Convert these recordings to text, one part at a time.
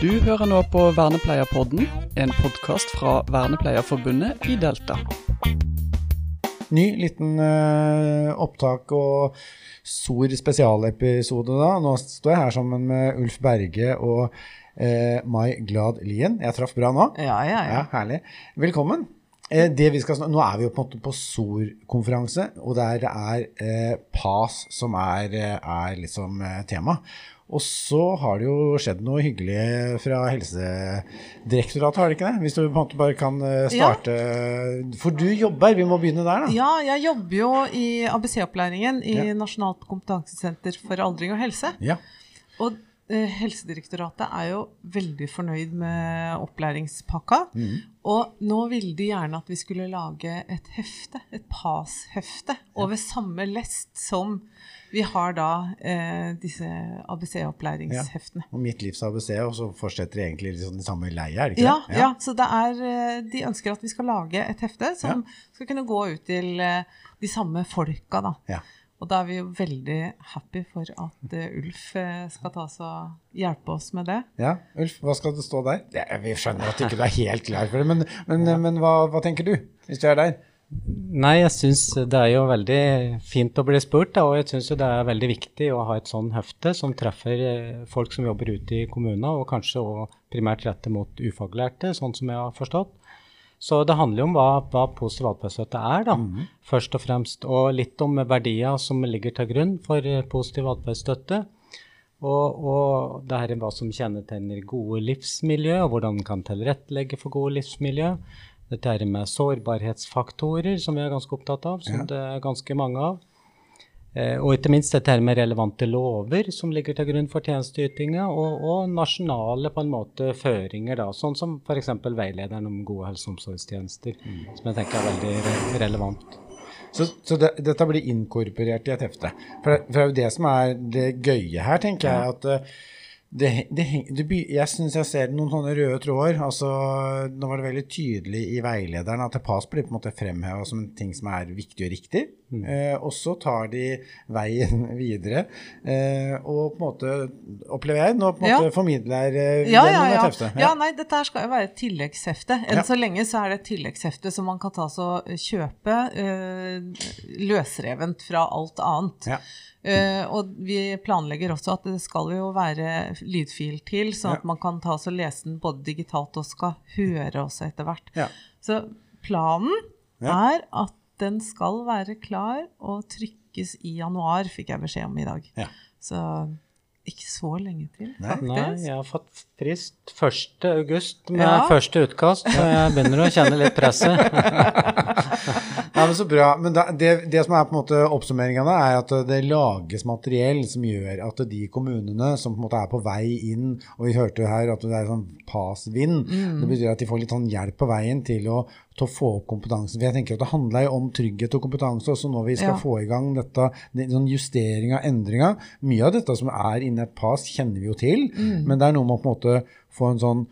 Du hører nå på Vernepleierpodden, en podkast fra Vernepleierforbundet i Delta. Ny liten uh, opptak og SOR spesialepisode da. Nå står jeg her sammen med Ulf Berge og uh, Mai Glad Lien. Jeg traff bra nå? Ja, ja, ja. ja herlig. Velkommen. Eh, skal, nå er vi jo på på SOR-konferanse, og der er eh, PAS som er, er liksom tema. Og så har det jo skjedd noe hyggelig fra Helsedirektoratet, har det ikke det? Hvis du på en måte bare kan eh, starte ja. For du jobber, vi må begynne der, da. Ja, jeg jobber jo i ABC-opplæringen i ja. Nasjonalt kompetansesenter for aldring og helse. Ja. Og eh, Helsedirektoratet er jo veldig fornøyd med opplæringspakka. Mm. Og nå ville de gjerne at vi skulle lage et hefte, et PAS-hefte, over samme lest som vi har da eh, disse ABC-opplæringsheftene. Ja, og Mitt livs ABC, og så fortsetter de egentlig liksom den samme leia, er det ikke ja, det? Ja, ja, så det er, eh, de ønsker at vi skal lage et hefte som ja. skal kunne gå ut til eh, de samme folka, da. Ja. Og da er vi jo veldig happy for at uh, Ulf skal ta oss og hjelpe oss med det. Ja, Ulf, hva skal det stå der? Det, vi skjønner at du ikke er helt klar for det, men, men, men hva, hva, tenker du, hvis du er der? Nei, jeg syns det er jo veldig fint å bli spurt, da, og jeg syns det er veldig viktig å ha et sånn hefte som treffer eh, folk som jobber ute i kommunene, og kanskje òg primært rette mot ufaglærte, sånn som jeg har forstått. Så det handler jo om hva, hva positiv atferdsstøtte er, da, mm først og fremst. Og litt om verdier som ligger til grunn for eh, positiv atferdsstøtte. Og, og det her er hva som kjennetegner gode livsmiljø, og hvordan en kan tilrettelegge for gode livsmiljø. Dette er med sårbarhetsfaktorer, som vi er ganske opptatt av, som ja. det er ganske mange av. Eh, og ikke minst dette her med relevante lover som ligger til grunn for tjenesteytinga, og, og, nasjonale på en måte føringer, da, sånn som f.eks. veilederen om gode helse- og omsorgstjenester, mm. som jeg tenker er veldig re relevant. Så, så det, dette blir inkorporert i et hefte. For, for det er jo det som er det gøye her, tenker jeg. at det, det, det, jeg syns jeg ser noen sånne røde tråder. altså Nå var det veldig tydelig i veilederen at PAS blir på en måte fremheva som en ting som er viktig og riktig. Mm. Eh, og så tar de veien videre. Eh, og på en måte, opplever jeg, nå på en måte formidler eh, ja, ja, ja. Ja. ja, nei, dette her skal jo være et tilleggshefte. Enn så lenge så er det et tilleggshefte som man kan ta og kjøpe eh, løsrevent fra alt annet. Ja. Uh, og vi planlegger også at det skal jo være lydfil til, sånn at man kan ta og lese den både digitalt og skal høre også etter hvert. Ja. Så planen ja. er at den skal være klar og trykkes i januar, fikk jeg beskjed om i dag. Ja. Så ikke så lenge til, faktisk. Nei, jeg har fått frist 1. august med ja. første utkast, så jeg begynner å kjenne litt presset. ja, men Så bra. Men da, det, det, som er på en måte oppsummeringa, er at det lages materiell som gjør at de kommunene som på en måte er på vei inn, og vi hørte jo her at det er sånn pass-vind, mm. det betyr at de får litt sånn hjelp på veien til å til å få opp kompetansen. For jeg tenker at Det handler jo om trygghet og kompetanse også når vi skal ja. få i gang dette, sånn justering av endringer. Mye av dette som er inne i et PAS, kjenner vi jo til, mm. men det er noe med å på en måte få en sånn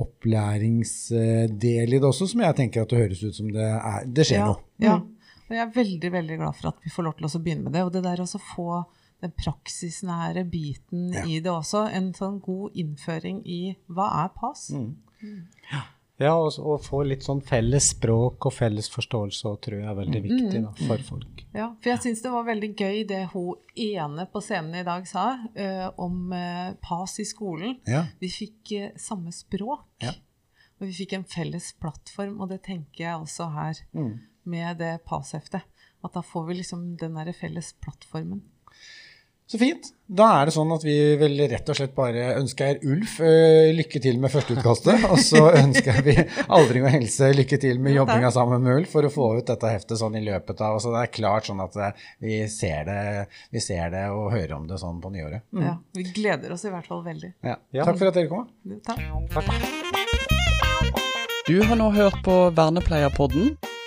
opplæringsdel i det også, som jeg tenker at det høres ut som det, er, det skjer ja, noe. Mm. Ja, og jeg er veldig veldig glad for at vi får lov til å begynne med det. Og det der å få den praksisnære biten ja. i det også. En sånn god innføring i hva er PAS? Mm. Mm. Ja. Ja, og, og, få litt sånn felles språk og felles forståelse og tror jeg er veldig viktig da, for folk. Ja, for jeg syns det var veldig gøy det hun ene på scenen i dag sa uh, om uh, PAS i skolen. Ja. Vi fikk uh, samme språk. Ja. Og vi fikk en felles plattform, og det tenker jeg også her mm. med det PAS-heftet. At da får vi liksom den derre felles plattformen. Så fint. Da er det sånn at vi vil rett og slett bare ønsker Ulf uh, lykke til med førsteutkastet. Og så ønsker vi Aldring og helse lykke til med jobbinga sammen med Ulf for å få ut dette heftet sånn i løpet av Så det er klart sånn at eh, vi ser det, vi ser det og hører om det sånn på nyåret. Mm. Ja, Vi gleder oss i hvert fall veldig. Ja. Takk for at dere kom. Takk. Takk. Du har nå hørt på Vernepleierpodden